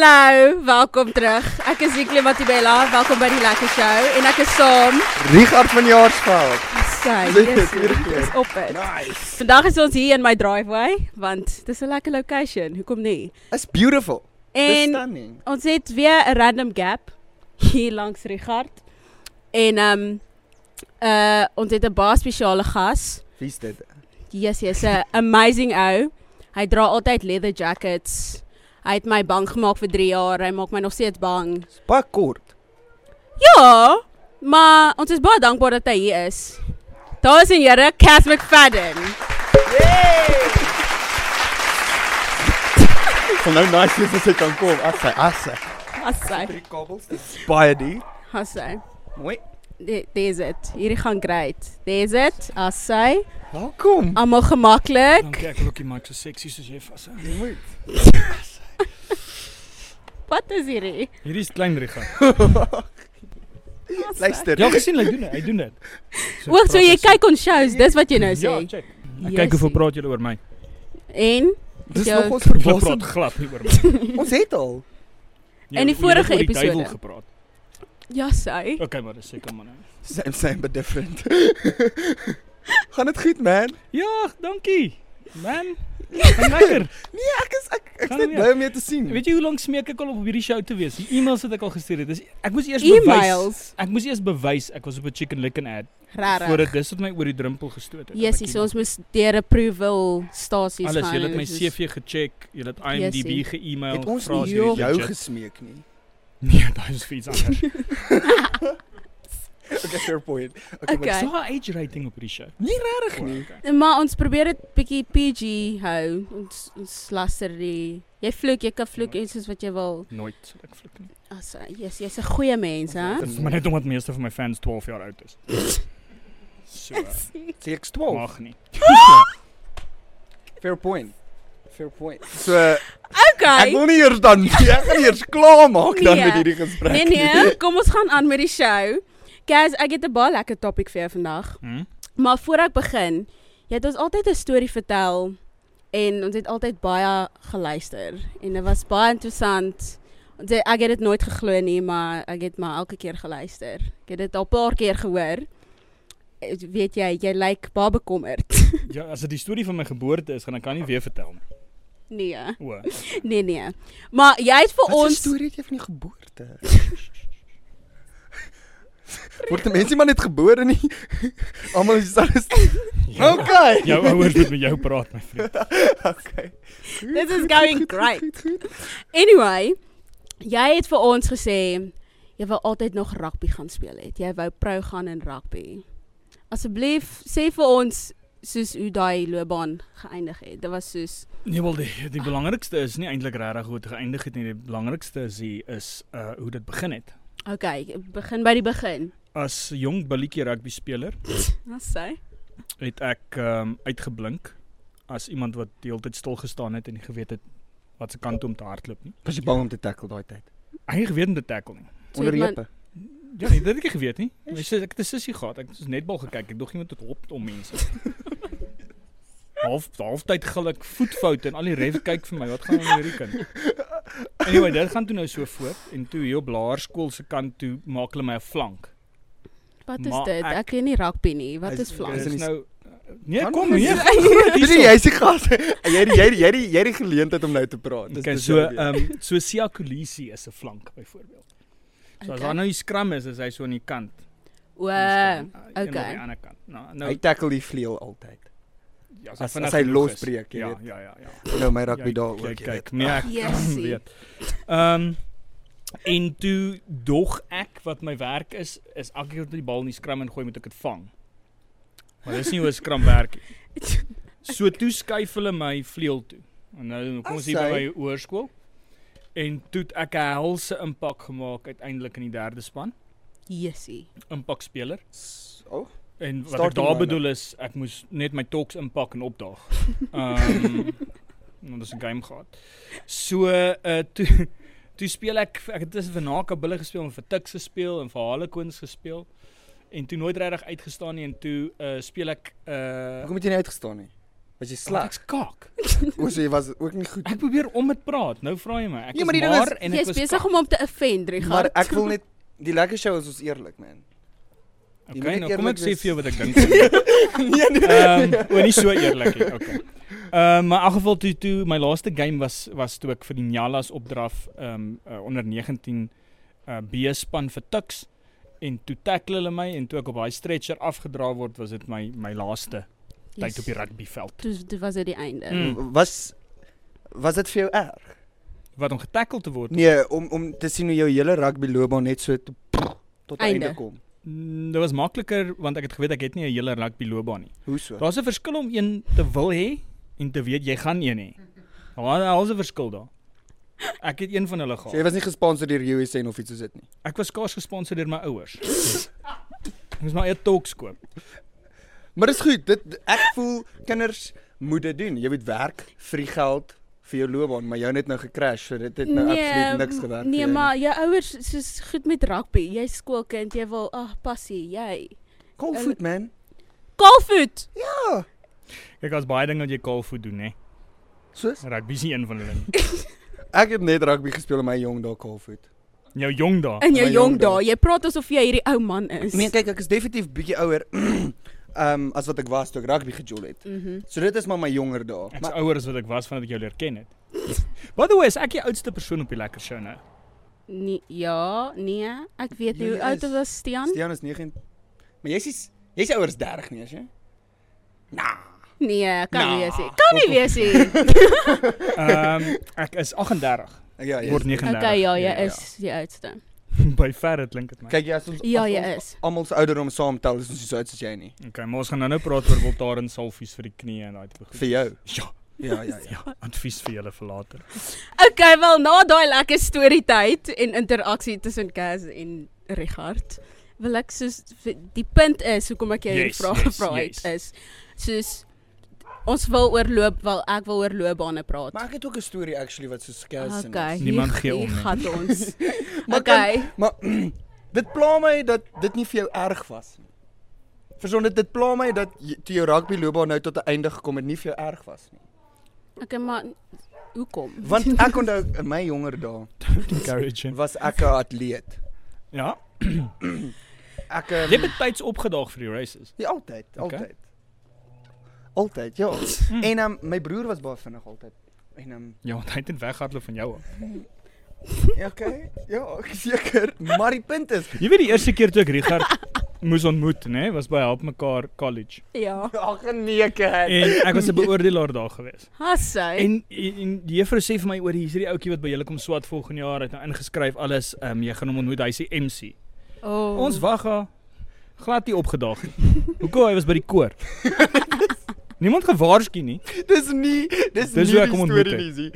Hallo. Welkom terug. Ek is Ikle Matibella. Welkom by die Lekker Show en ek is saam. Richard van Jaarsveld. Sy, Dit is op dit. Nice. Vandag is ons hier in my driveway want dis 'n lekker location. Hoekom nie? It's beautiful. It's En stunning. ons het weer 'n random gap hier langs Richard. En ehm um, uh ons het 'n baie spesiale gas. Wie's dit? Yes, yes, 'n amazing ou. Hy dra altyd leather jackets. Hy het my bang gemaak vir 3 jaar. Hy maak my nog steeds bang. Baie kort. Ja, maar ons is baie dankbaar dat hy hier is. Daar is 'n Here, Cass McFadden. Van nou nice is as hy kan kom. Assy, assy. Hassai, Drie kabels. Dis baie die. hassai. Mooi. Dis dit. Hierdie gaan great. Dis dit. Hassai. Welkom. Almal gemaklik. Dankie, ek wil ook die mic so sexy soos jy vashou. Jy moet. Wat is hierdie? Hierdie is klein Riga. Luister. Jy het gesien hy doen dit, hy doen dit. Oek, so jy kyk ons shows, dis wat jy nou sê. Ja, check. Ek kyk hoeveel praat julle oor my. En Dis nog ons praat glad nie oor my. Ons het al. In die vorige die episode. duiwel gepraat. ja, sy. Okay, maar dis seker man. Same same but different. Gaan dit goed man? Ja, dankie. Man. Gaan lekker. Nee, ek is ek ek is Gaan net bly om jou te sien. Weet jy hoe lank smeek ek al op hierdie show te wees? Die e-mails wat ek al gestuur het. Dis ek moes eers bewys. E-mails. Ek moes eers bewys ek was op 'n chicken licken ad Rarig. voordat dis wat my oor die drempel gestoot het. Yes, so ons moes deur approval stasies gaan. Alles, julle het my CV gecheck, julle het IMDb Yesie. ge-email, vra as jy jou gesmeek nie. Nee, daai is vir iets anders. Okay, fair point. Okay, Okay. Is daar 'n age rating op hierdie show? Nie regtig nie. Okay. Maar ons probeer dit bietjie PG hou. Ons ons laster die Jy vloek, jy kan vloek iets soos wat jy wil. Nooit sal ek vloek nie. As jy's jy's 'n goeie mens, hè? Dit is maar net omdat meeste van my fans 12 jaar oud is. So, Sê ek 12. mag nie. Fair point. Fair point. So ek Okay. wil nie eers dan ek gaan eers klaar maak dan Nee. met hierdie gesprek. Nee nee, kom ons gaan aan met die show. Guys, ek het 'n baie lekker topik vir jou vandag. Hm? Maar voor ek begin, jy het ons altyd 'n storie vertel en ons het altyd baie geluister en dit was baie interessant. Ons het, ek het dit nooit geglo nie, maar ek het maar elke keer geluister. Ek het dit al 'n paar keer gehoor. Eh, Weet jy, jy lyk baie bekommerd. Ja, as dit die storie van my geboorte is, gaan ek kan nie weer vertel nie. nee, O. nee nee. Maar jy het vir Wat 'n ons storie het jy van die geboorte? Word die mense maar net gebore nie? Almal is dieselfde. Ja, Okay. jou ouers moet met jou praat, my vriend. Okay. This is going great. Anyway, jy het vir ons gesê jy wou altyd nog rugby gaan speel het. Jy wou pro gaan in rugby. Asseblief sê vir ons soos hoe daai loopbaan geëindig het. Dit was soos Nee, wel die, die belangrikste is nie eintlik regtig hoe dit geëindig het nie. Die belangrikste is die is uh hoe dit begin het. Okay, begin by die begin. As jong billetjie rugby speler Wat sê? het ek um uitgeblink as iemand wat die hele tyd stil gestaan het en nie geweet het wat se kant om te hardloop nie. Was jy bang om te tackle daai tyd? Hy nie geweet om te tackle nie. Onder heupe. Ja, nee, dit het ek nie geweet nie. Jy sê ek het 'n sussie gehad. Ek het netbal gekyk. Ek dog iemand het hop om mense. half halftyd gil ek voetfout en al die ref kyk vir my. Wat gaan aan hierdie kind? Anyway, dit gaan toe nou so voort en toe hier op laerskool se kant toe maak hulle my 'n flank. Wat is Maar dit? ek- Ek ken nie rugby nie. Wat Hy- is hy flank? is Dis nou Nee, Kan kom nee. Dis nie jy's die gas. Jy jy jy die- jy die geleentheid om nou te praat. Dis Okay, so ehm um, so Sia Kolisi is 'n flank byvoorbeeld. So as Okay. daar nou die skram is, is hy so aan die kant. O, okay. aan die ander kant. Nou, hy nou tackle die vleuel altyd. Ja, as- as hy genoeg is. losbreek, jy ja, weet. Ja, ja, ja. Nou my rugby Ja, daar ook. Kyk, jy kyk. weet. Nee, ek Jessie. weet. Ehm um, en toe dog ek wat my werk is is elke keer as die bal in die skram ingooi moet ek dit vang. Maar dis nie hoe 'n skram werk nie. So toe skuif hulle my vleuel toe. En nou kom ons hier by my hoërskool. En toe het ek 'n helse impak gemaak uiteindelik in die derde span, Jessie. impak speler. Oh, En wat ek Starting daar line-up. bedoel is ek moes net my talks inpak en opdaag. Ehm um, dit is 'n game gehad. So uh toe toe speel ek ek het tussen Vanaka Bulle gespeel en vir Tuks gespeel en vir Harlequins gespeel en toe nooit regtig uitgestaan nie en toe uh speel ek uh hoekom het jy nie uitgestaan nie? Was jy Sleg. sleg? Ek's kak. O, so jy was ook nie goed. Ek probeer om dit praat. Nou vra jy my. Ek is maar is, maar en ek Jy's was besig om hom te offend, Maar Richard. ek wil net die lekker show is ons eerlik, man. Okay, nou kom ek sê vir jou wat ek dink. nee, nee. Ehm, o, nie so eerlik nie. Okay. Ehm, maar in elk geval toe toe my laaste game was was toe ek vir die Nyalas opdraf ehm uh, onder 19 uh B span vir Tuks en toe tackle hulle my en toe ek op daai stretcher afgedra word was dit my my laaste tyd op die rugbyveld. Dis dit was dit die einde. Mm. Was was dit vir jou erg? Wat om getackle te word. Nee, om om te sien hoe jou hele rugby loopbaan net so te, tot Einde. einde kom. Mm, Dit was makliker want ek het geweet ek het nie 'n hele rugby loopbaan nie. Hoe so? Daar's 'n verskil om een te wil hê en te weet jy gaan een hê. Daar daar's 'n verskil daar. Ek het een van hulle So jy gehad. was nie gesponsor deur USN of iets soos dit nie. Ek was skaars gesponsor deur my ouers. Ek moes maar eers talks koop. Maar dis goed. Dit ek voel kinders moet dit doen. Jy moet werk vir die geld vir jou loopbaan, maar jou net nou gecrash, so dit het nou absoluut niks gewerk. Nee, nie. maar jou ouers soos goed met rugby. Jy's skoolkind, jy wil ag passie, jy. Coldfoot man. Kalfoot. Ja. Kyk, as baie dinge wat jy kaalvoet doen, hè. Soos Rugby is een van hulle ek het net rugby gespeel in my jong dae Coldfoot. Jou jong daar. In jou jong dae. dae. Jy praat asof jy hierdie ou man is. Nee, kyk, ek is definitief bietjie ouer um as wat ek was toe ek rugby gejol het. Mhm. So dit is maar my jonger dae. Ek's Maar ouer as wat ek was vandat ek jou leer ken het. By the way, is ek die oudste persoon op die lekker show nou? Nee, ja, nee. Ek weet nie Ja, hoe jy oud is. was Stian. Stian is 9. Maar jy's is- jy's ouer as 30 nie, as jy? Nah. Nee, kan Nah. nie wees nie. Kan nie wees nie. Ehm ek is 38. Ja, jy Word is- 39. Okay, ja, jy Ja, ja. is die oudste. By verre klink dit my. Kyk jy as ons Ja, as jy ons is. Almal se ouderdom saamtel is ons nie so oud as jy nie. Okay, maar ons gaan nou-nou praat oor Voltaren salfies vir die knie en daai tipe goed. Vir jou. Ja, Ja, ja, ja. ja, advies vir julle vir later. Okay, wel na daai lekker storie tyd en interaksie tussen Kaz en Richard, wil ek soos die punt is hoekom ek jou hierdie Yes, vraag yes, gevra het yes. is soos ons wil oor loop, wel ek wil oor loopbane praat. Maar ek het ook 'n storie actually wat so skerp Okay, is. Niemand gee om nie. Gaan ons. Maar okay. Maar dit pla my dat dit nie vir jou erg was nie. Verson dit dit pla my dat jy, toe jou rugby loopbaan nou tot 'n einde gekom het nie vir jou erg was nie. Okay, maar hoekom? Want ek onthou in my jonger dae was ek 'n atleet. Ja, Ek um, jy het betyds opgedaag vir die races. ja, altyd, Okay. Altyd. Ja. Mm. En um, my broer was baie vinnig altyd. En um, Ja, want hy het net weghardloop van jou af. ja, okay. Ja, ek is seker. Maar die punt is, Jy weet die eerste keer toe ek Richard moes ontmoet, nê, was by Help Mekaar College. Ja. ag nee, kat. En ek was 'n beoordelaar daar gewees. Hassy. En, en en die juffrou sê vir my oor hier's hierdie ouetjie wat by julle kom swat volgende jaar, hy het nou ingeskryf alles, ehm um, jy gaan hom ontmoet, hy sê MC. oh. Ons wag haar glad nie opgedaag nie. Hoekom hy was by die koor? Niemand gewaarsku nie. Dis nie, dis, Dis nie die storie nie, zie.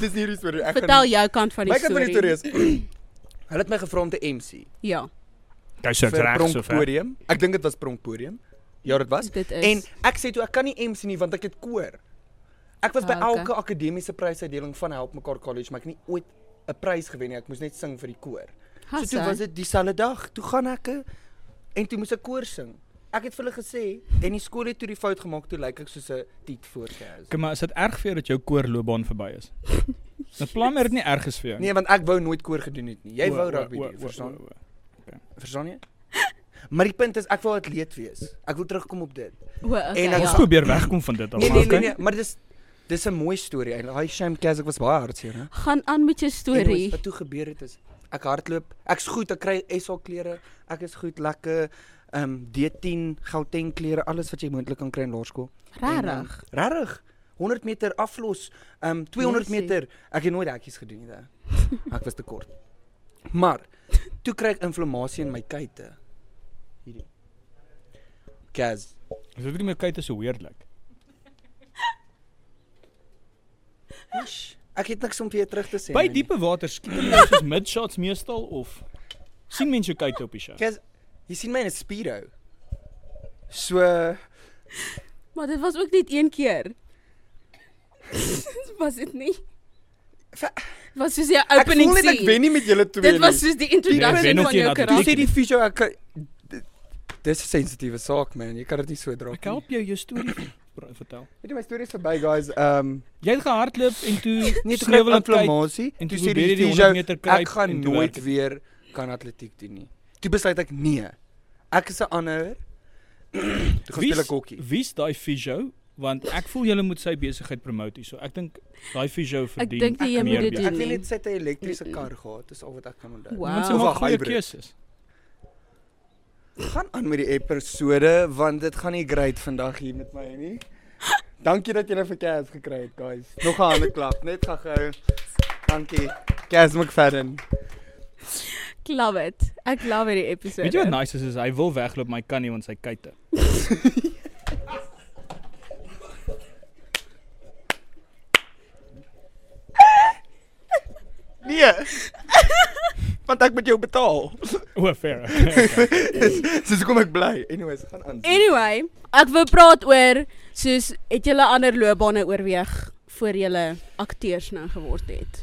Dis nie die storie. Ek Vertel jou kant van die My kant van die storie storie. is Hulle het my gevra om te MC Ja, Hy sê vir reg so ver. Ek dink dit was Pronkpodium. Ja, dit was. dit is. En ek sê toe ek kan nie MC nie want ek het koor. Ek was by Ah, okay. elke akademiese prysuitdeling van Help Mekaar College, maar ek het nie ooit 'n prys gewen nie. Ek moes net sing vir die koor. So Hassy. toe was dit dieselfde dag. Toe gaan ek en toe moes ek koor sing. Ek het vir hulle gesê en die skool het toe die fout gemaak toe lyk ek soos 'n tiet voorgehou. Kom maar, is dit erg vir jou dat jou koorloopbaan verby is? Dit pla my dit nie erg is vir jou. Nee, want ek wou nooit koor gedoen het nie. Jy O, wou o, rugby o, doen, o, verstaan? o, o. Verstaan jy? Maar die punt is ek wil atleet wees. Ek wil terugkom op dit. O, okay, En ek Ons ja. probeer wegkom van dit al. Nee maar nee nee, okay. nee, maar dis dis 'n mooi storie eintlik. Hi Sham Kaz, ek was baie hartseer, hè. Gaan aan met jou storie. Wat toe gebeur het is ek hardloop. Ek's goed, ek kry SA klere. Ek is goed, lekker ehm um, D10 Gauteng klere, alles wat jy moontlik kan kry in laerskool. Regtig. Regtig. 100 meter aflos, ehm um, 200 Mercy. meter. Ek het nooit hekkies gedoen nie daai. Ek was te kort. Maar toe kry ek inflammasie in my kuite. Hierdie. Kaz. Is dit nie my is so weirdlik? Ish, Ek het niks om vir jou terug te sê. By diepe water skiet hulle soos midshots meestal of sien mense jou kyk op die show? Kaz, jy sien my in 'n speedo. So Maar dit was ook net een keer. was dit nie? Was soos ek opening voel net ek wen nie met julle twee Dit was nie. soos die introduction van nie jou karakter. sê die fisio ek Dis 'n sensitiewe saak man. Jy kan dit nie so dra Ek help jou jou storie vertel. Weet jy my storie is verby guys. Ehm um, Jy het gehardloop en toe nie te sneuwel kry en inflammasie. en toe sê jy die die 100 fysio meter kruip ek gaan nooit weer kan atletiek doen nie. Toe besluit ek nee. Ek is 'n aanhouer. toe gaan speel ek hokkie. Wie's daai fisio? Want ek voel julle moet sy besigheid promote hierso. Ek dink daai fisio verdien. dink nie jy meer moet dit besigheid. Ek nie. net sy het 'n elektriese kar gehad, dis al wat ek kan onthou. Wow. Mense maak goeie keuses. Gaan aan met die episode want dit gaan nie great vandag hier met my nie. Dankie dat julle vir Cas gekry het, guys. Nog 'n hande klap, net gou-gou. Dankie. Cas McFadden. Love it. Ek love hierdie episode. Weet jy wat nice is is hy wil wegloop maar hy kan nie want sy kuite. Nee. Want ek moet jou betaal. O, fair. Dis hoekom ek bly. Anyways, gaan aan. Anyway, ek wil praat oor soos het julle ander loopbane oorweeg voor julle akteurs nou geword het.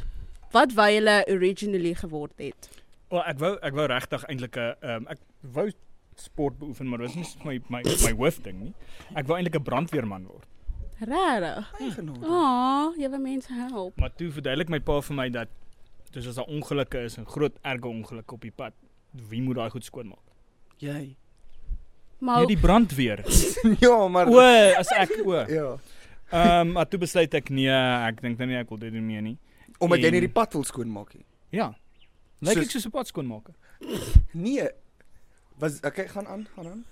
Wat wou julle originally geword het? Wel, ek wou ek wou regtig eintlik 'n ehm ek wou sport beoefen maar dit was nie my my my hoof ding nie. Ek wou eintlik 'n brandweerman word. Regtig? Genade. Ah, jy wil mense help. Maar toe verduidelik my pa vir my dat dis as daar ongelukke is en groot erge ongelukke op die pad, wie moet daai goed skoonmaak? Jy. Maar Nee, die brandweer. ja, maar O, as ek o. ja. Ehm maar toe besluit ek nee, ek dink nou nie ek wil dit doen meer nie. Omdat jy En- nie die pad wil skoonmaak nie. Ja. Lyk Soos- ek soos 'n pad skoonmaker. Nee. Was okay, gaan aan, gaan aan.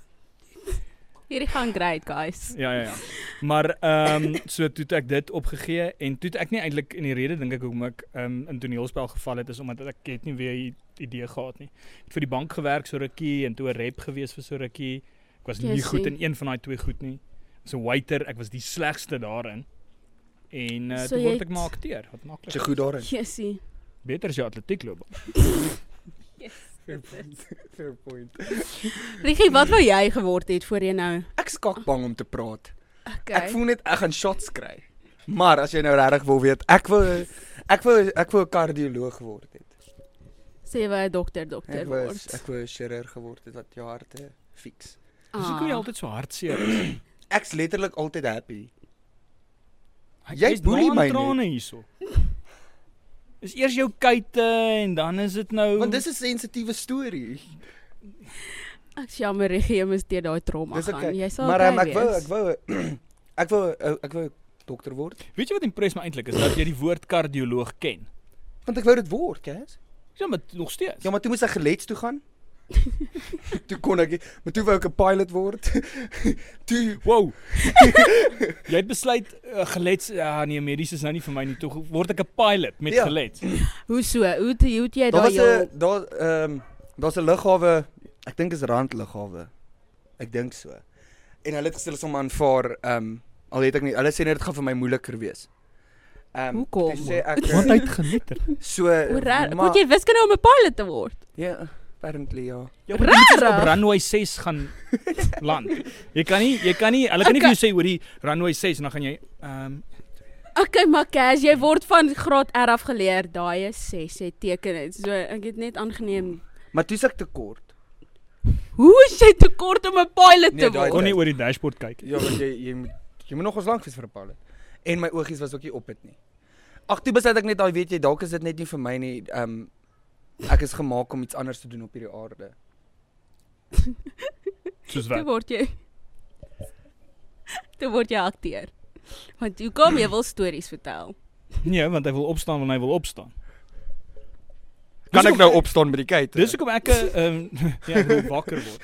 hierdie gaan great, guys. Ja ja ja. Maar ehm um, so toe ek dit opgegee en toe ek nie eintlik in die rede dink ek hoekom ek ehm um, in toneelspel geval het is omdat ek het nie weer 'n idee gehad nie. Ek het vir die bank gewerk so rukkie en toe 'n rep gewees vir so rukkie. Ek was nie Jessie. goed in een van daai twee goed nie. So waiter, ek was die slegste daarin. En uh, So toe word ek maar akteur. Wat maklik. Is jy goed daarin? Jessie. Beter as jou atletiek loop. Fair point. Fair point. Rigie, wat wou jy geword het voor jy nou? Ek skak bang om te praat. Okay. Ek voel net ek gaan shots kry. Maar as jy nou regtig wil weet, ek wou ek wou ek wou 'n kardioloog geword het. sê jy 'n dokter dokter Ek wou word. ek wou 'n chirurg geword het wat jou harte fix. Dis hoekom jy Ah. altyd so hartseer is. Ek's letterlik altyd happy. Ek Jy is boelie my trane hierso. Is eers jou kuite en dan is dit nou Want dis 'n sensitiewe storie. Ek is jammer jy moes deur daai trauma Dis gaan. okay. Jy sal Maar um, ek wou ek wou ek wou ek wou dokter word Weet jy wat impress my eintlik is dat jy die woord kardioloog ken. want ek wou dit word, Cas. Ja, maar nog steeds. Ja, maar toe moes ek gelets toe gaan. Toe kon ek, maar toe wou ek 'n pilot word. toe Wow. jy het besluit uh, gelets ja nee, medies is nou nie vir my nie. Toe word ek 'n pilot met Ja. gelets. Hoe so? Hoe het- hoe het jy daar daai was 'n daar ehm daar's 'n lughawe, ek dink is randlughawe. Ek dink so. En hulle het sal my aanvaar ehm al weet ek nie, hulle sê net dit gaan vir my moeiliker wees. Ehm Hoekom? toe sê ek Want hy het geletter. so Hoe raar. maar- Moet jy wiskunde om 'n pilot te word? Ja, apparently ja. Ja, maar moet Rarig. op runway 6 gaan land. Jy kan nie jy kan nie hulle kan nie vir jou sê oor die runway 6 en dan gaan jy ehm um, Okay, maar Cash, jy word van graad R af geleer. Daai is 6, jy teken dit. So ek het net aangeneem. Maar toe's ek te kort. Hoe is jy te kort om 'n pilot Nee, te word? kon nie oor die dashboard kyk. Ja, want jy jy moet jy moet nog ons lank wees vir 'n pilot. En my oogies was ook nie op dit nie. Ag, toe besluit ek net daai weet jy, dalk is dit net nie vir my nie. Ehm um, ek is gemaak om iets anders te doen op hierdie aarde. Soos Toe wat. word jy Toe word jy akteur. Want hoe kom jy wil stories vertel? Nee, want hy wil opstaan wanneer hy wil opstaan. Kan ek nou opstaan met die kyk? Dis hoekom ek 'n ehm ja, ek wil wakker word.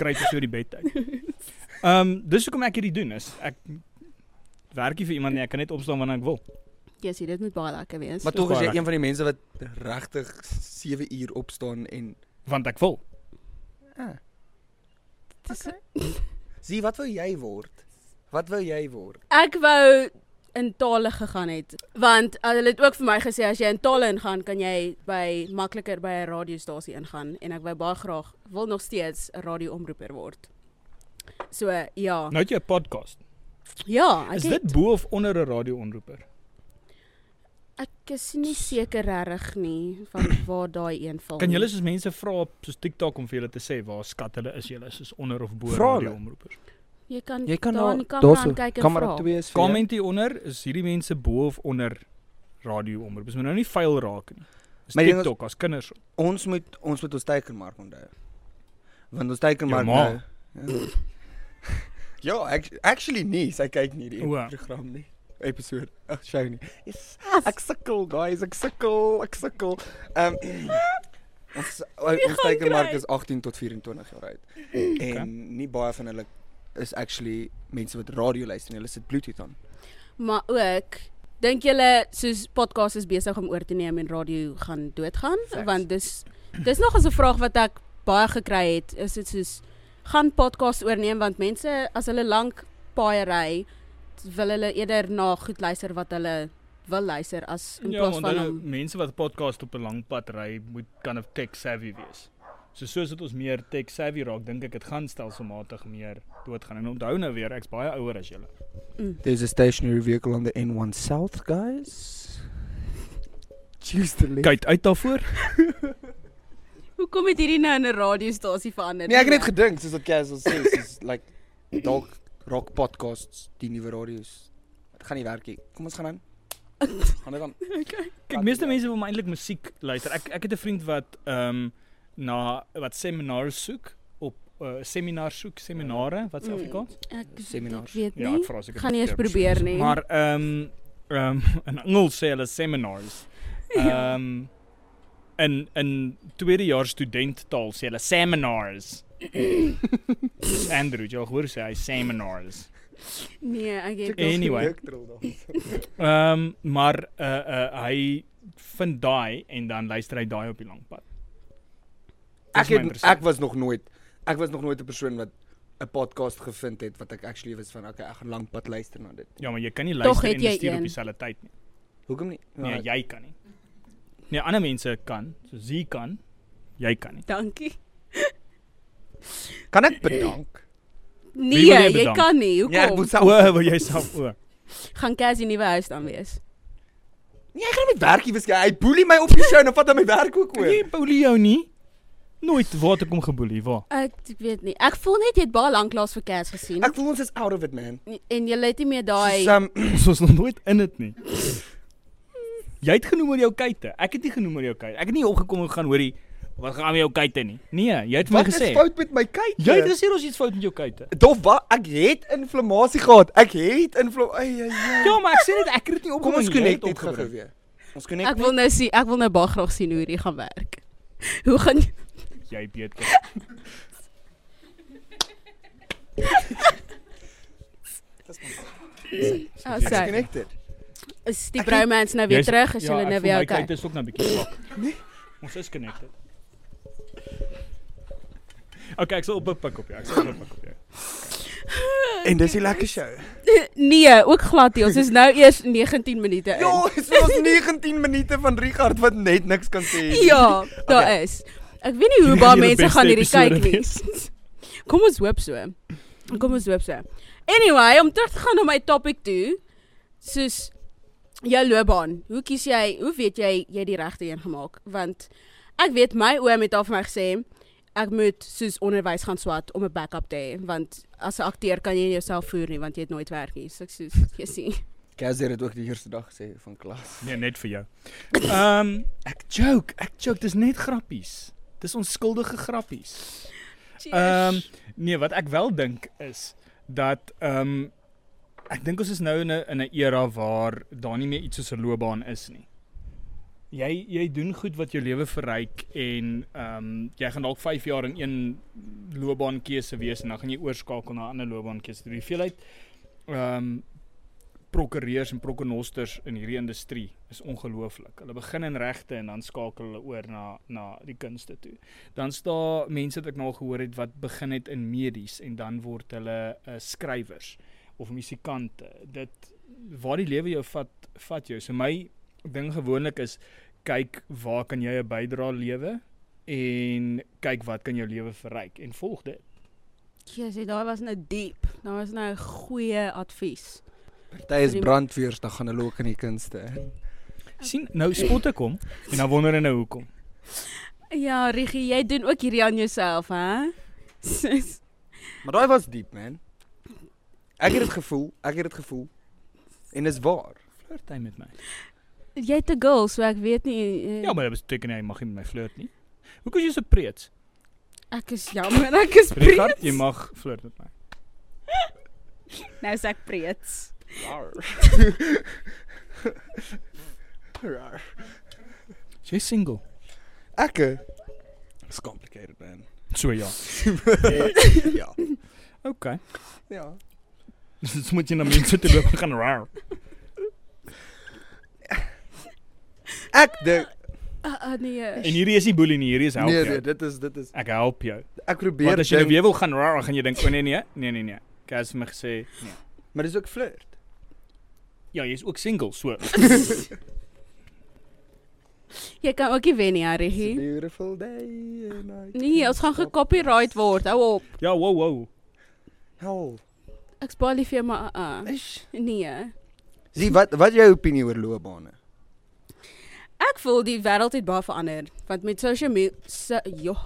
Kry dit so die bedtyd. Ehm um, dis hoekom ek hierdie doen is ek werk nie vir iemand nie, ek kan net opstaan wanneer ek wil. Jessie, dit moet baie lekker wees. Maar tog is jy een van die mense wat regtig 7 uur opstaan en Want ek wil. ah, Dis- sien wat wou jy word? Wat wou jy word? Ek wou in tale gegaan het want uh, hulle het ook vir my gesê as jy in tale ingaan kan jy by makliker by 'n radiostasie ingaan en ek wou baie graag wil nog steeds 'n radioomroeper word. So ja. Nou het jy 'n podcast. Ja, ek Is het, dit bo of onder 'n radioomroeper? Ek is nie seker regtig nie van waar daai een val. Kan nie. julle soos mense vra op soos TikTok om vir julle te sê waar skat hulle is julle is onder of bo Vra hulle. radioomroepers? Jy kan Jy kan daar daar in die kamera daarso, kyk en vra. 2 is vir jou. Comment hieronder, is hierdie mense bo of onder radio omroep? Is moet nou nie vuil raak nie. Is Maar die is- TikTok as kinders. Ons moet ons moet ons teikenmark onthou. Want ons teikenmark ma. nou. Ja, ja act- actually nee, sy kyk nie die program nie. Episode. Ag, show nie. Yes. Ek sukkel guys, ek sukkel, ek sukkel. Ehm ons ons gaan teikenmark kry? is 18 tot 24 jaar oud. En nie baie van hulle is actually mense wat radio luister nie. Hulle sit Bluetooth aan. Maar ook dink julle soos podcast is besig om oor te neem en radio gaan doodgaan Facts. want dis dis nog 'n vraag wat ek baie gekry het is dit soos gaan podcast oorneem want mense as hulle lank paai ry wil hulle eerder na goed luister wat hulle wil luister as in Ja, plaas want van hulle om mense wat podcast op 'n lang pad ry, moet kind of tech savvy wees. So soos dit ons meer tech savvy raak, dink ek dit gaan stelselmatig meer doodgaan. En onthou nou weer, ek's baie ouer as julle. There's a stationary vehicle on the N1 South, guys. Choose the left. Kyk uit daarvoor. Hoekom het hierdie nou in 'n radiostasie verander? Nee, ek het net gedink soos wat Castle sê, soos like dalk rock podcasts, die nuwe radio's. Dit gaan nie werk nie. Kom ons gaan aan. Gaan dit aan. Kyk, meeste mense wil maar eintlik musiek luister. Ek ek het 'n vriend wat ehm um, na wat seminars soek op uh, seminar soek, seminare, wat se Mm. Afrikaans? Ek, Seminars. ek weet nie. Ja, ek vra seker. Gaan nie eens verkeerd probeer nie. Maar ehm um, ehm um, in Engels sê hulle seminars. Ja. Ehm um, in in tweedejaars studenttaal sê hulle seminars. Andrew, jy hoor sê hy seminars. nee, ek het Anyway. Ehm um, maar uh uh hy vind daai en dan luister hy daai op die lang pad. Dis Ek het ek was nog nooit ek was nog nooit 'n persoon wat 'n podcast gevind het wat ek actually was van okay, ek gaan lank pad luister na dit. Ja, maar jy kan nie luister en jy bestuur op een. dieselfde tyd nie. Hoekom nie? Nee, jy kan nie. Nee, ander mense kan, so jy kan. Jy kan nie. Dankie. Kan ek bedank? Nee, jy jy bedank? kan nie. Ja, ek Hoekom? moet self. O, wil jy self o. gaan Cassie nuwe huis dan wees. Nee, ek gaan met werkie wees. Hy boelie my op die show en dan vat hy my werk ook oor. Jy boelie jou nie. Nooit ek hom geboelie, waar? Ek, ek weet nie. Ek voel net jy het baie lank laas vir Cass gesien. Ek voel ons is out of it, man. en jy het nie meer daai Soos, um, Ons was nog nooit in dit nie. Jy het genoem oor jou kuite. Ek het nie genoem oor jou kuite. Ek het nie opgekom en gaan hoorie wat gaan met jou kuite nie. Nee, jy het vir my wat gesê. is fout met my kyk? Jy het gesê ons iets fout met jou kuite. Dof, wat? Ek het inflammasie gehad. Ek het inflam Ai ai ai. Ja, maar ek sê net ek het dit nie Kom opgebring. ons nie, jy connect het net gou weer. Ons connect. Ek wil nou sien, ek wil nou baie graag sien hoe hierdie gaan werk. Hoe gaan Jy beter. oh, Ek's so, connected. is die Ek bromance nou weer terug? Is ja, julle ek nou weer My okay? kuite is ook nou 'n bietjie swak. Nee. Ons is connected. Okay, ek sal op 'n pik op jou. Ek sal op 'n pik op jou. En dis 'n lekker show. Nee, ook glad nie. Ons is nou eers 19 minute in. Ja, dit was 19 minute van Richard wat net niks kan sê. nie. Ja, daar Okay. is. Ek weet nie hoe baie mense gaan hierdie kyk nie. Kom ons hoop so. Kom ons hoop so. Anyway, om terug te gaan na my topic toe. Soos jou loopbaan. Hoe kies jy? Hoe weet jy jy die regte een gemaak? Want ek weet my oom het al vir my gesê ek moet soos onderwys gaan swat om 'n backup te hê want as 'n akteur kan jy nie jouself voer nie want jy het nooit werk nie. So ek soos jy sien. Kaz het ook die eerste dag gesê van klas. Nee, net vir jou. Ehm um, ek joke, ek joke, dis net grappies. Dis onskuldige grappies. Ehm um, nee, wat ek wel dink is dat ehm um, ek dink ons is nou in 'n in 'n era waar daar nie meer iets soos 'n loopbaan is nie. Jy jy doen goed wat jou lewe verryk en ehm um, jy gaan dalk 5 jaar in een loopbaankeuse wees en dan gaan jy oorskakel na 'n ander loopbaankeuse. Die hoeveelheid ehm um, prokureurs en prokonosters in hierdie industrie is ongelooflik. Hulle begin in regte en dan skakel hulle oor na na die kunste toe. Dan staan mense wat ek nou al gehoor het wat begin het in medies en dan word hulle uh, skrywers of musikante. Dit waar die lewe jou vat vat jou. So my ding gewoonlik is kyk waar kan jy 'n bydrae lewe en kyk wat kan jou lewe verryk en volg dit. Jesus, daai was nou diep. Daar was nou goeie advies. Party is brandweers, dan gaan hulle ook in die kunste. sien nou spot ek hom en dan wonder hy nou hoekom. Ja, Rigie, jy doen ook hierdie aan jouself, hè? Maar daai was diep, man. Ek het dit gevoel, ek het dit gevoel. En dis waar. Flirt hy met my? Jy het 'n girl, so ek weet nie. eh, Ja, maar dit beteken hy mag nie met my flirt nie. Hoekom is jy so preets? ek is jammer, ek is Richard, preets. jy mag flirt met my. Nou sê ek preets. Is jy single? Ek eh, is complicated man. So ja. ja. Okay. Ja. Dis moet jy na mense toe loop gaan rar. Ek dink Ah uh, nee. En hierdie is nie boelie nie, hierdie is help nee, jou. nee, dit is dit is Ek help jou. ek probeer Want as jy nou weer wil gaan rar, gaan jy dink, "O nee nee, nee nee nee." Kers vir my gesê, nee. maar dis ook flirt. Ja, jy's ook single, so. Jy kan ook nie wen nie, It's a Harry. beautiful day and I Nee, ons gaan gecopyright word. Hou op. Ja, wow wow. Hou. Lief vir jou, maar uh, uh, Ish. nee. Sien wat wat is jou opinie oor loopbane? Ek voel die wêreld het baie verander want met social media so, jo,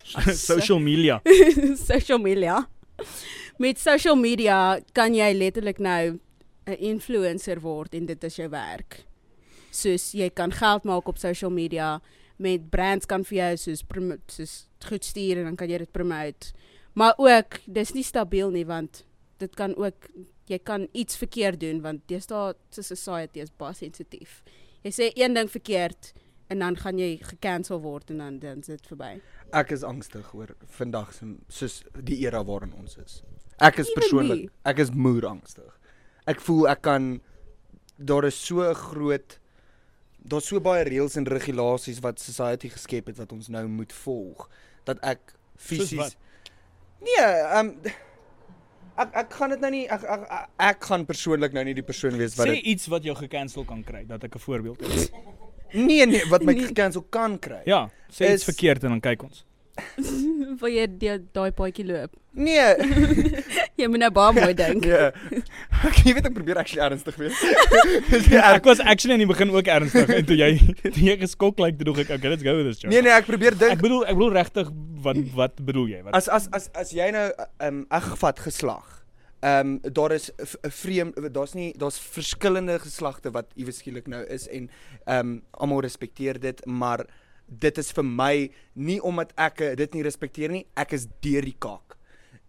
Social media. social media. Met social media kan jy letterlik nou 'n influencer word en dit is jou werk. Soos jy kan geld maak op social media met brands kan vir jou soos promo- soos goed stuur en dan kan jy dit promote. Maar ook dis nie stabiel nie want dit kan ook jy kan iets verkeerd doen want deesdae se society is baie sensitief. Jy sê een ding verkeerd en dan gaan jy gekansel word en dan dan is dit verby. Ek is angstig oor vandag se soos die era waarin ons is. Ek is persoonlik, ek is moer angstig. Ek voel ek kan daar is so 'n groot daar's so baie reëls en regulasies wat society geskep het wat ons nou moet volg dat ek fisies? Nee, ehm um, ek ek gaan dit nou nie ek ek, ek, ek gaan persoonlik nou nie die persoon wees wat Sê dit iets wat jou gekansel kan kry, dat ek 'n voorbeeld het. Nee nee, wat my Nee. gekansel kan kry. Ja, sê iets Is- verkeerd en dan kyk ons. Wil jy die- daai paadjie loop? Nee. Jy moet nou baie mooi dink. Ja. Ek jy weet ek probeer actually ernstig wees. ja, Ek was actually in die begin ook ernstig en toe jy toe jy geskok lyk, toe dog ek, okay, let's go with this joke. nee nee, ek probeer Ek dink bedoel ek bedoel regtig wat wat bedoel jy? Wat as as as as jy nou ehm um, ek gevat geslag. Ehm um, daar is 'n 'n vreem daar's nie daar's verskillende geslagte wat iewes skielik nou is en ehm um, almal respekteer dit, maar dit is vir my nie omdat ek eh, dit nie respekteer nie, ek is deur die kaak.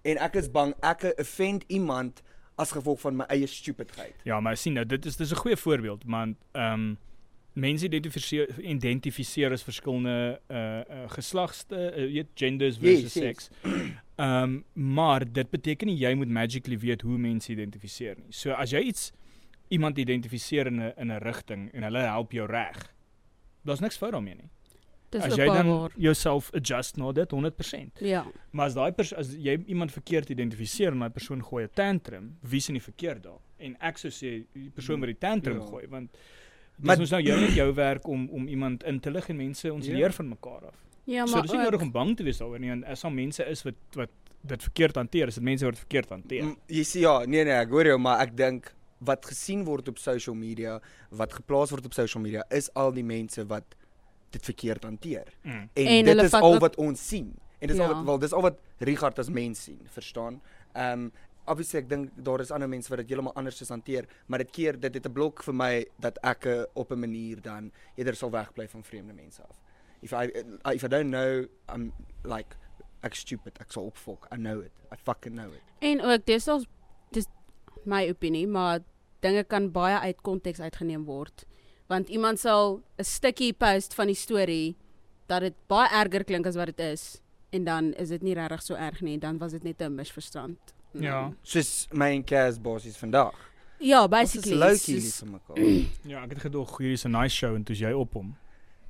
En ek is bang ek offend iemand as gevolg van my eie stupidheid. Ja, maar sien nou, dit is dis 'n goeie voorbeeld, want ehm um, mense identifiseer identifiseer as verskillende uh uh geslagste, uh, weet genders versus Yes, yes. seks. Ehm um, maar dit beteken nie jy moet magically weet hoe mense identifiseer nie. So as jy iets iemand identifiseer in 'n in 'n rigting en hulle help jou reg. Daar's niks fout daarmee nie. Dis as jy dan jouself adjust na dit 100%. Ja. Maar as daai as jy iemand verkeerd identifiseer en daai persoon gooi 'n tantrum, wie's in die verkeerd daar? En ek sou sê die persoon wat die tantrum Ja. gooi want Maar- Dis nou jou net jou werk om om iemand in te lig en mense ons Ja. leer van mekaar af. Ja, so maar dis nie ook- nodig om bang te wees daaroor nie. En as daar mense is wat wat dit verkeerd hanteer, is dit mense wat dit verkeerd hanteer. Mm, Jy sê ja, nee nee, ek hoor jou, maar ek dink wat gesien word op social media, wat geplaas word op social media, is al die mense wat dit verkeerd hanteer. Mm. En, En dit is al wat ons sien. En dis ja. al Ja. wat wel dis al wat Richard as mens sien, verstaan? Ehm um, obviously ek dink daar is ander mense wat dit heeltemal anders is hanteer, maar dit keer dit het 'n blok vir my dat ek op 'n manier dan eerder sal wegbly van vreemde mense af. If I uh, if I don't know I'm like ek stupid, ek sal opfok. I know it. I fucking know it. En ook dis al dis my opinie, maar dinge kan baie uit konteks uitgeneem word. Want iemand sal 'n stukkie post van die storie dat dit baie erger klink as wat dit is en dan is dit nie regtig so erg nie, dan was dit net 'n misverstand. Ja. Soos my en Cas basies vandag. Ja, Ons is basically. low-key lief vir mekaar. Ja, ek het gedog hierdie is 'n nice show en toe's jy op hom.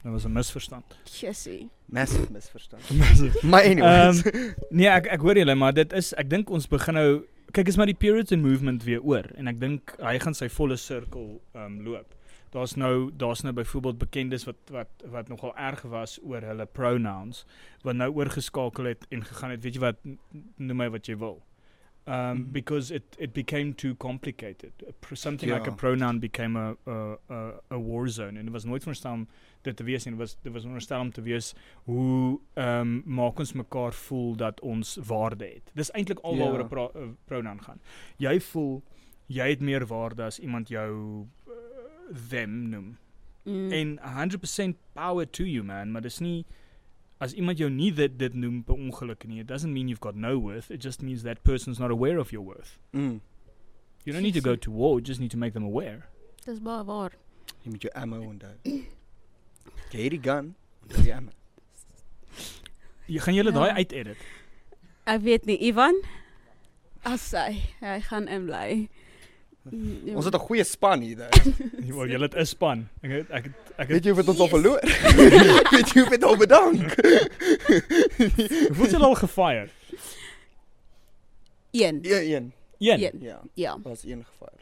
Dit was 'n misverstand. Jessie. Massive misverstand. Maar anyways. Ehm, nee, ek ek hoor julle, maar dit is ek dink ons begin nou kyk is maar die Puritan movement weer oor en ek dink hy gaan sy volle sirkel ehm um, loop. Daar's nou daar's nou byvoorbeeld bekendes wat wat wat nogal erg was oor hulle pronouns wat nou oorgeskakel het en gegaan het, weet jy wat, noem my wat jy wil. Um, Mhm. because it, it became too complicated. Something like a Ja. pronoun became a, a, a, a war zone. En dit was nooit verstaan dit te wees. Dit was dit was veronderstel om te wees hoe um, maak ons mekaar voel dat ons waarde het. Dis eintlik al waaroor Ja. 'n pro, pronoun gaan. Jy voel jy het meer waarde as iemand jou uh, them noem. Mm. En 100% power to you man, maar dis nie as iemand jou nie dit dit noem per ongeluk nie, it doesn't mean you've got no worth. It just means that person's not aware of your worth. Mm. You don't need to go to war, you just need to make them aware. Dis baie waar. Jy moet jou ammo onthou. Jy het die gun, onthou die ammo. Jy gaan julle Ja. daai uit-edit. Ek weet nie, Ivan. As hy, hy gaan inbly. Mm, Ons het 'n goeie span hier. daar. Wel, julle het 'n span. Ek het, ek het, ek Weet het, jy wat ons al verloor? Weet jy hoe dit al bedank? hoeveel het julle al gefire? een. Ja, een. Een. Ja, Ja. was een gevaar.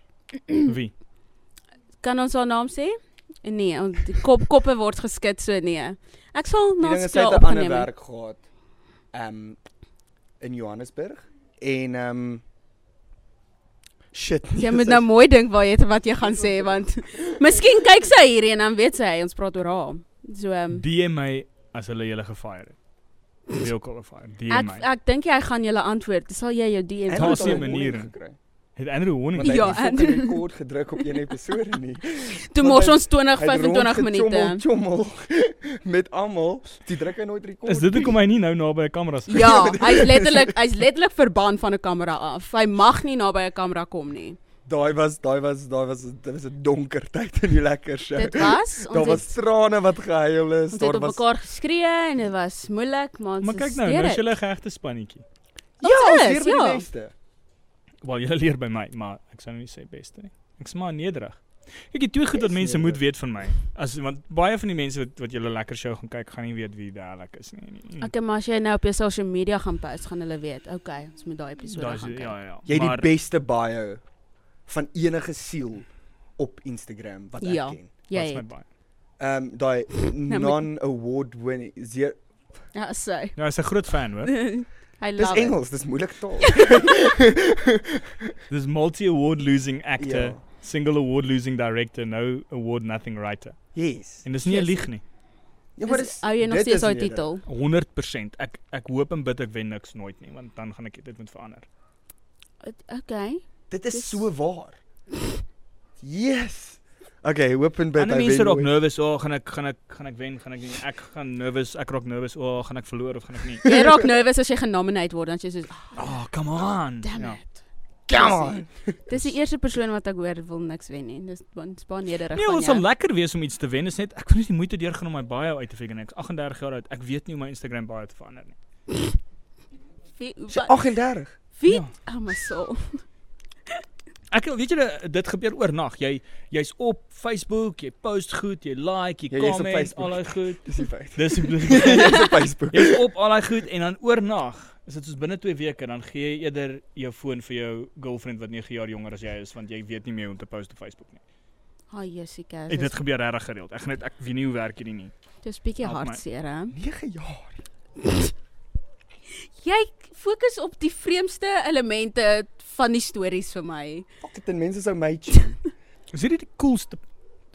Wie? Kan ons haar naam sê? Nee, die kop koppe word geskit so nee. Ek sal na ding is sy skool het 'n ander opgeneem. werk gehad. Um in Johannesburg en um shit. Jy moet nou mooi dink waar jy wat jy gaan sê want miskien kyk sy hierdie en dan weet sy ons praat oor haar. So ehm DM my as hulle julle gefire het. Wie ook al gefire. DM ek my. ek dink jy gaan julle antwoord. Sal jy jou DM Daar Andrew is het nie al 'n 'n manier. warning gekry. Het Andrew hy Ja, het die en- fucking rekord gedruk op een episode nie. Toe mors ons 20 Hy het 25 rondgechommel, minute. Chommel met almal. Die druk hy nooit rekord. Is dit nie. hoekom hy nie nou naby 'n kamera sit? Ja, hy's letterlik hy's letterlik verbaan van 'n kamera af. Hy mag nie naby 'n kamera kom nie. Daai was daai was daai was dit was 'n donker tyd in die lekker show. Dit was Daar ons was het, trane wat gehuil is. Daar op was mekaar geskree en dit was moeilik, maar ons Maar kyk nou, nou is julle 'n regte spannetjie. Ja, Ons is, by die ja. beste. Wel, julle leer by my, maar ek sou nou nie sê beste nie. Ek's maar nederig. Kyk, die twee goed wat Is mense moet weet van my. As want baie van die mense wat wat julle lekker show gaan kyk, gaan nie weet wie Dalek is nie. nie, nie. Okay, maar as jy nou op jou social media gaan post, gaan hulle weet. Okay, ons moet daai episode Daar is gaan kyk. ja ja. Jy het maar die beste bio van enige siel op Instagram wat ek Ja. ken. Jy wat's my het. baie. Ehm um, daai moet- non-award winning Ja, so. Ja, hy's 'n groot fan, hoor. Dis love it. Engels, dis moeilik taal. Dis multi-award losing actor, Ja. single award losing director, no award nothing writer. Yes. En dis nie 'n Yes. lieg nie. Ja, maar Is- dis Hou jy nog steeds is daai titel? 100%. Ek ek hoop en bid ek wen niks nooit nie, want dan gaan ek dit moet verander. Okay. Dit is Dis- so waar. Yes. Okay, hoop en bid Ander mense raak nooit. nervous, o, oh, gaan ek gaan ek gaan ek wen, gaan ek nie. Ek gaan nervous, ek raak nervous, o, oh, gaan ek verloor of gaan ek nie. Jy raak nervous as jy genomineer word, dan jy soos, Oh, come on. damn Ja. it. Come on. Dis die eerste persoon wat ek hoor wil niks wen nie. Dis baie nederig Nee, van ons sal jou. lekker wees om iets te wen. Is net ek wil net die moeite deurgaan om my bio uit te figure. Ek's 38 jaar oud. Ek weet nie hoe my Instagram bio te verander nie. Wie Sy wat- 38. wie? Ja. Oh my soul. Ek weet jy dit gebeur oornag. Jy jy's op Facebook, jy post goed, jy like, jy Ja, comment, al daai goed. Dis die feit. Dis Jy's op Facebook. jy's op al daai goed en dan oornag, is dit soos binne 2 weke dan gee jy eerder jou foon vir jou girlfriend wat 9 jaar jonger as jy is want jy weet nie meer hoe om te post op Facebook nie. Ha, Jessica. En dit gebeur regtig gereeld. Ek gaan net ek weet nie hoe werk hierdie nie. Dis bietjie hartseer hè. 9 jaar. Jy fokus op die vreemdste elemente van die stories vir my. Fuck dit en mense sou my tune. Is hierdie die coolste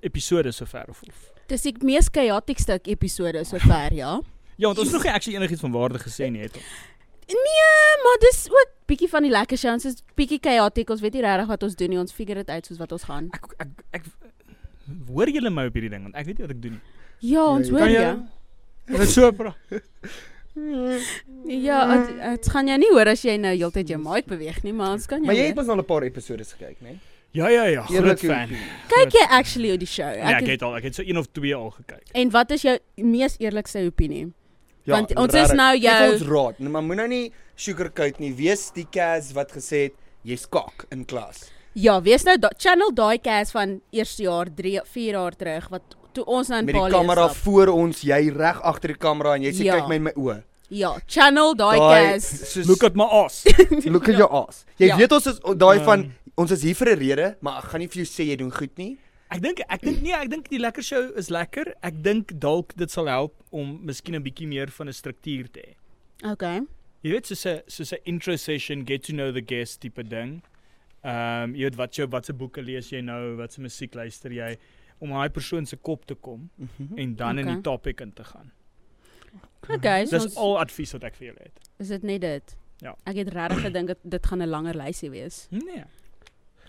episode sover of of? Dis die mees chaotiekste episode sover, ja. Ja, want ons nog nie actually enigiets van waarde gesê nie, het ons. Nee, maar dis ook bietjie van die lekker show. Ons is bietjie chaotic. Ons weet nie regtig wat ons doen nie. Ons figure dit uit soos wat ons gaan. Ek ek ek hoor julle my op hierdie ding want ek weet nie wat ek doen nie. Ja, ons Ja, hoor Kan jou. Dit so bra. Ja, dit gaan jy nie hoor as jy nou heeltyd jou mic beweeg nie, maar ons kan jou. Maar jy het mos al 'n paar episodes gekyk, né? Ja ja ja, groot fan. kyk jy actually op die show? Ja, ek het al ek het so een of twee al gekyk. En wat is jou mees eerlikste opinie? Ja, Want ons is regtig. nou jou- ons raad. Nee, maar moet nou nie sugarcoat nie. Wees die Cas wat gesê het jy's kak in klas. Ja, wees nou da channel daai cast van eerste jaar 3 4 jaar terug wat toe ons nou in Met die kamera voor ons, jy reg agter die kamera en jy sê Ja. kyk my in my oë. Ja, channel daai soos- Look at my ass. look at your ass. Jy Ja. weet ons is daai van Ehm. ons is hier vir 'n rede, maar ek gaan nie vir jou sê jy doen goed nie. Ek dink ek dink nee, ek dink die lekker show is lekker. Ek dink dalk dit sal help om miskien 'n bietjie meer van 'n struktuur te hê. Okay. Jy weet soos 'n soos 'n intro session, get to know the guest tipe ding. Ehm um, jy weet wat jou watse boeke lees jy nou, watse musiek luister jy om daai persoon se kop te kom Mhm. en dan in Okay. die topic in te gaan. Okay, so Dis al advies wat ek vir julle het. is dit net dit. Ja. Ek het regtig gedink dit dit gaan 'n langer lysie wees. Nee.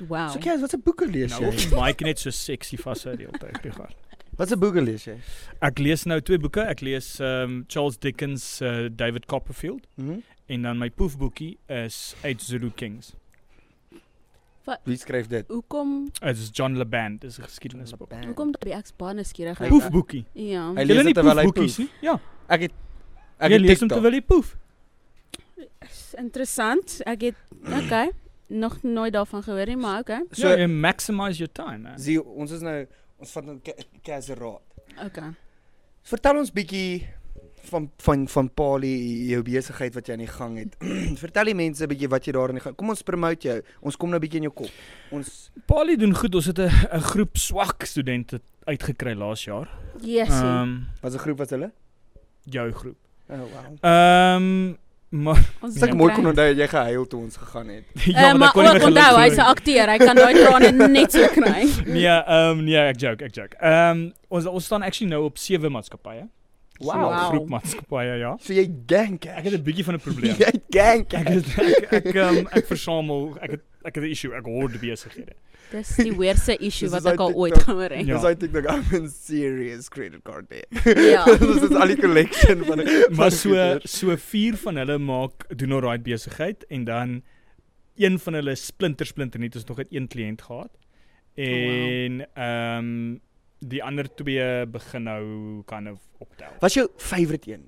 Wow. So kyk, watse boeke lees Nou jy? die mic net so sexy vashou die hele tyd regard. Watse boeke lees jy? Ek lees nou twee boeke. Ek lees um, Charles Dickens uh, David Copperfield Mhm. en dan my poefboekie is Eight Zulu Kings. Wie skryf dit? Hoekom Dit is John LeBand, dis 'n geskiedenisboek. hoekom daai ek's baie nuuskierig. Hy- Poefboekie. Ja. Hy lees dit terwyl hy poef. Ja. Ek het ek het lees hom terwyl jy poef. Is Interessant. Ek het okay, nog nooit daarvan gehoor nie, maar okay. So So ja, maximize your time, man. sien ons is nou ons vat 'n kaseraad. Okay. Vertel ons bietjie van van van Pali jou besigheid wat jy aan die gang het. Vertel die mense 'n bietjie wat jy daar aan die gang. Kom ons promote jou. Ons kom nou bietjie in jou kop. Ons Pali doen goed. Ons het 'n 'n groep swak studente uitgekry laas jaar. Yes. Ehm Um, was 'n groep was hulle? jou groep. Oh wow. Ehm um, maar ons ek sal mooi kon onthou dat jy gehuil toe ons gegaan het. Ja, maar, kon nie onthou, hy's 'n akteur. Hy kan daai trane net so kry. Nee, ehm um, nee, ek joke, ek joke. Ehm um, ons ons staan actually nou op sewe maatskappye. Wow. Wow. Groep maatskappye, ja. So jy gank. Ek het 'n bietjie van 'n probleem. Jy gank. Ek het ek ek, um, ek versamel ek het ek het 'n issue, ek hoor besighede. Dis die weerste issue wat ek al ooit gehoor het. Dis uit TikTok I'm in serious credit card debt. Ja. Dis is al die collection van Maar so so vier van hulle maak doen alright besigheid en dan een van hulle splinter splinter net ons nog het een kliënt gehad. En ehm um, die ander twee begin nou kind of optel. Wat is jou favorite een?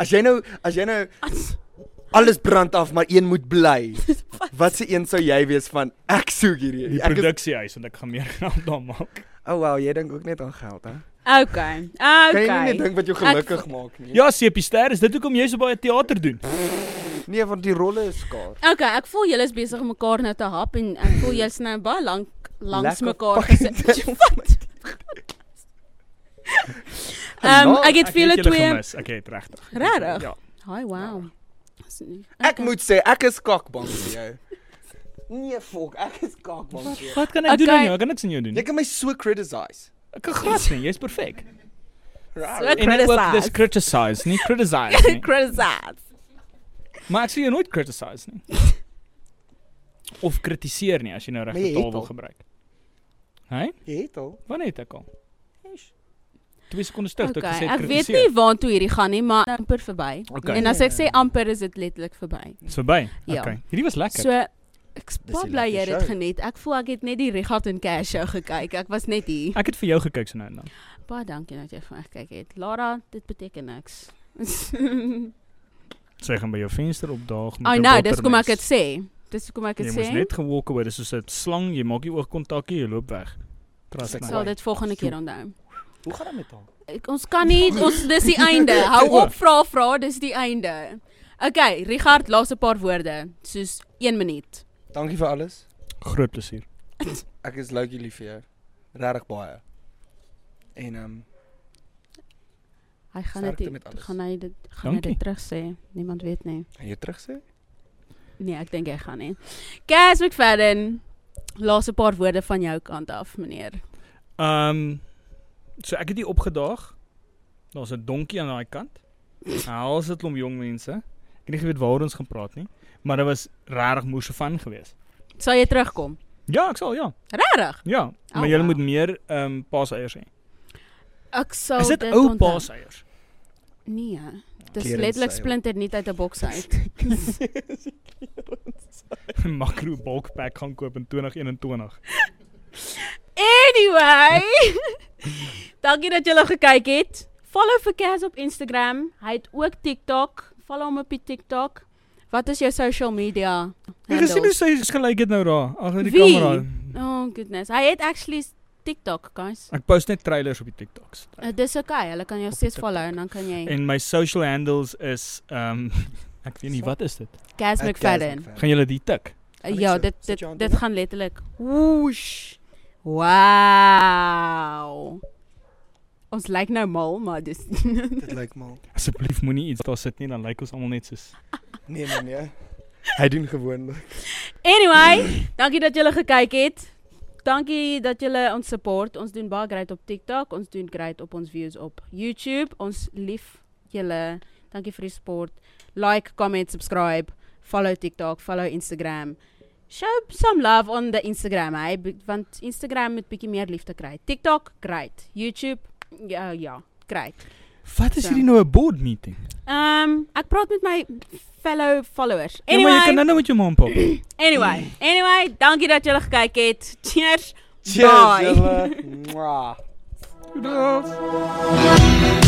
As jy nou as jy nou As- alles brand af maar een moet bly. Wat se een sou jy wees van ek soek hierdie. Die Ek is, produksiehuis want ek gaan meer geld daar maak. oh wow, jy dink ook net aan geld hè? Okay. Kan jy nie dink wat jou Ek- gelukkig maak nie? Ja, Sepie Ster, is dit hoekom jy so baie teater doen? Nee, want die rolle is skaars. Okay, ek voel julle is besig om mekaar nou te hap en ek voel jy's nou baie lank langs Lekker mekaar gesit. Ehm ek het vir julle twee gemis. Ek het regtig. Regtig? Ja. Hi, wow. Ek moet sê ek is kakbang vir jou. Nee, fok, ek is kakbang vir jou. Wat kan ek doen Okay. aan jou? Ek kan niks aan jou doen. Jy kan my so criticize. Ek kan glad nie, jy's perfek. So En ook criticize. dis criticize, nie criticize nie. Criticize. Maar ek sê jy nooit criticize nie. Of kritiseer nie as jy nou regte jy taal wil gebruik. Hè? Jy het al. Wanneer het ek al? 2 sekondes terug toe ek Okay, gesê het ek weet nie waartoe hierdie gaan nie, maar amper verby. Okay. En as ek sê amper is dit letterlik verby. Dis verby. Ja. Okay. Hierdie was lekker. So ek baie bly jy het dit geniet. Ek voel ek het net die Richard en Cash show gekyk. Ek was net hier. Ek het vir jou gekyk so nou en dan. Baie dankie dat jy vir my gekyk het. Lara, dit beteken niks. Sy gaan by jou venster opdaag met I 'n know, dis hoekom ek dit sê. Dis hoekom ek dit Jy sê. moes net gewalk away. Dis soos 'n slang, jy maak nie oogkontak nie, jy loop weg. Trust Ek my. sal dit volgende keer onthou. Hoe gaan dit met haar? Ek, ons kan nie ons dis die einde. Hou op vra vra, dis die einde. Okay, Richard, laaste paar woorde. Soos 1 minuut. Dankie vir alles. Groot plesier. Ek is loukie lief vir jou. Regtig baie. En ehm um, Hy gaan dit gaan hy dit gaan hy dit terug sê. Niemand weet nie. kan jy terug sê? Nee, ek dink hy gaan nie. Cas McFadden, laaste paar woorde van jou kant af, meneer. Ehm um, so ek het hier opgedaag. Daar's 'n donkie aan daai kant. Haal sit klomp jong mense. Ek het nie geweet waaroor ons gaan praat nie, maar dit was regtig moeë van geweest. Sal jy terugkom? Ja, ek sal ja. Regtig? Ja, maar Oh, jy wow. moet meer ehm um, paaseiers hê. Ek sal Is dit dit ou onthou. paaseiers? Nee. Dis letterlik splinter nie uit 'n boks uit. Makro bulk pack gaan koop in 2021. Anyway. Dankie dat julle gekyk het. Follow vir Cas op Instagram. Hy het ook TikTok. Follow hom op die TikTok. Wat is jou social media? Ek gesien hoe handles? sy gelyk het nou daar agter die kamera. Oh goodness. Hy het actually TikTok, guys. Ek post net trailers op die TikToks. Uh, dis okay. Hulle kan jou steeds follow en dan kan jy En my social handles is ehm um, ek weet nie wat is dit. Cas McFadden. Gaan julle die tik? Uh, ja, so? dit dit hand dit gaan letterlik. Woesh. Wow. Ons lyk nou mal, maar dis Dit lyk mal. Asseblief moenie iets daar sit nie dan lyk ons almal net soos Nee nee nee. Hy doen gewoonlik. Anyway, dankie dat julle gekyk het. Dankie dat julle ons support. Ons doen baie great op TikTok, ons doen great op ons views op YouTube. Ons lief julle. Dankie vir die support. Like, comment, subscribe, follow TikTok, follow Instagram. Show some love on the Instagram, hey, want Instagram moet bietjie meer liefde kry. TikTok, great. YouTube, ja, ja, great. Wat is So. hierdie nou 'n board meeting? Ehm, um, ek praat met my fellow followers. Ja, maar jy kan Anyway, nou nou met jou ma en pap. anyway, anyway, dankie dat julle gekyk het. Cheers. Cheers Bye. julle. Mwah. Goeiedag.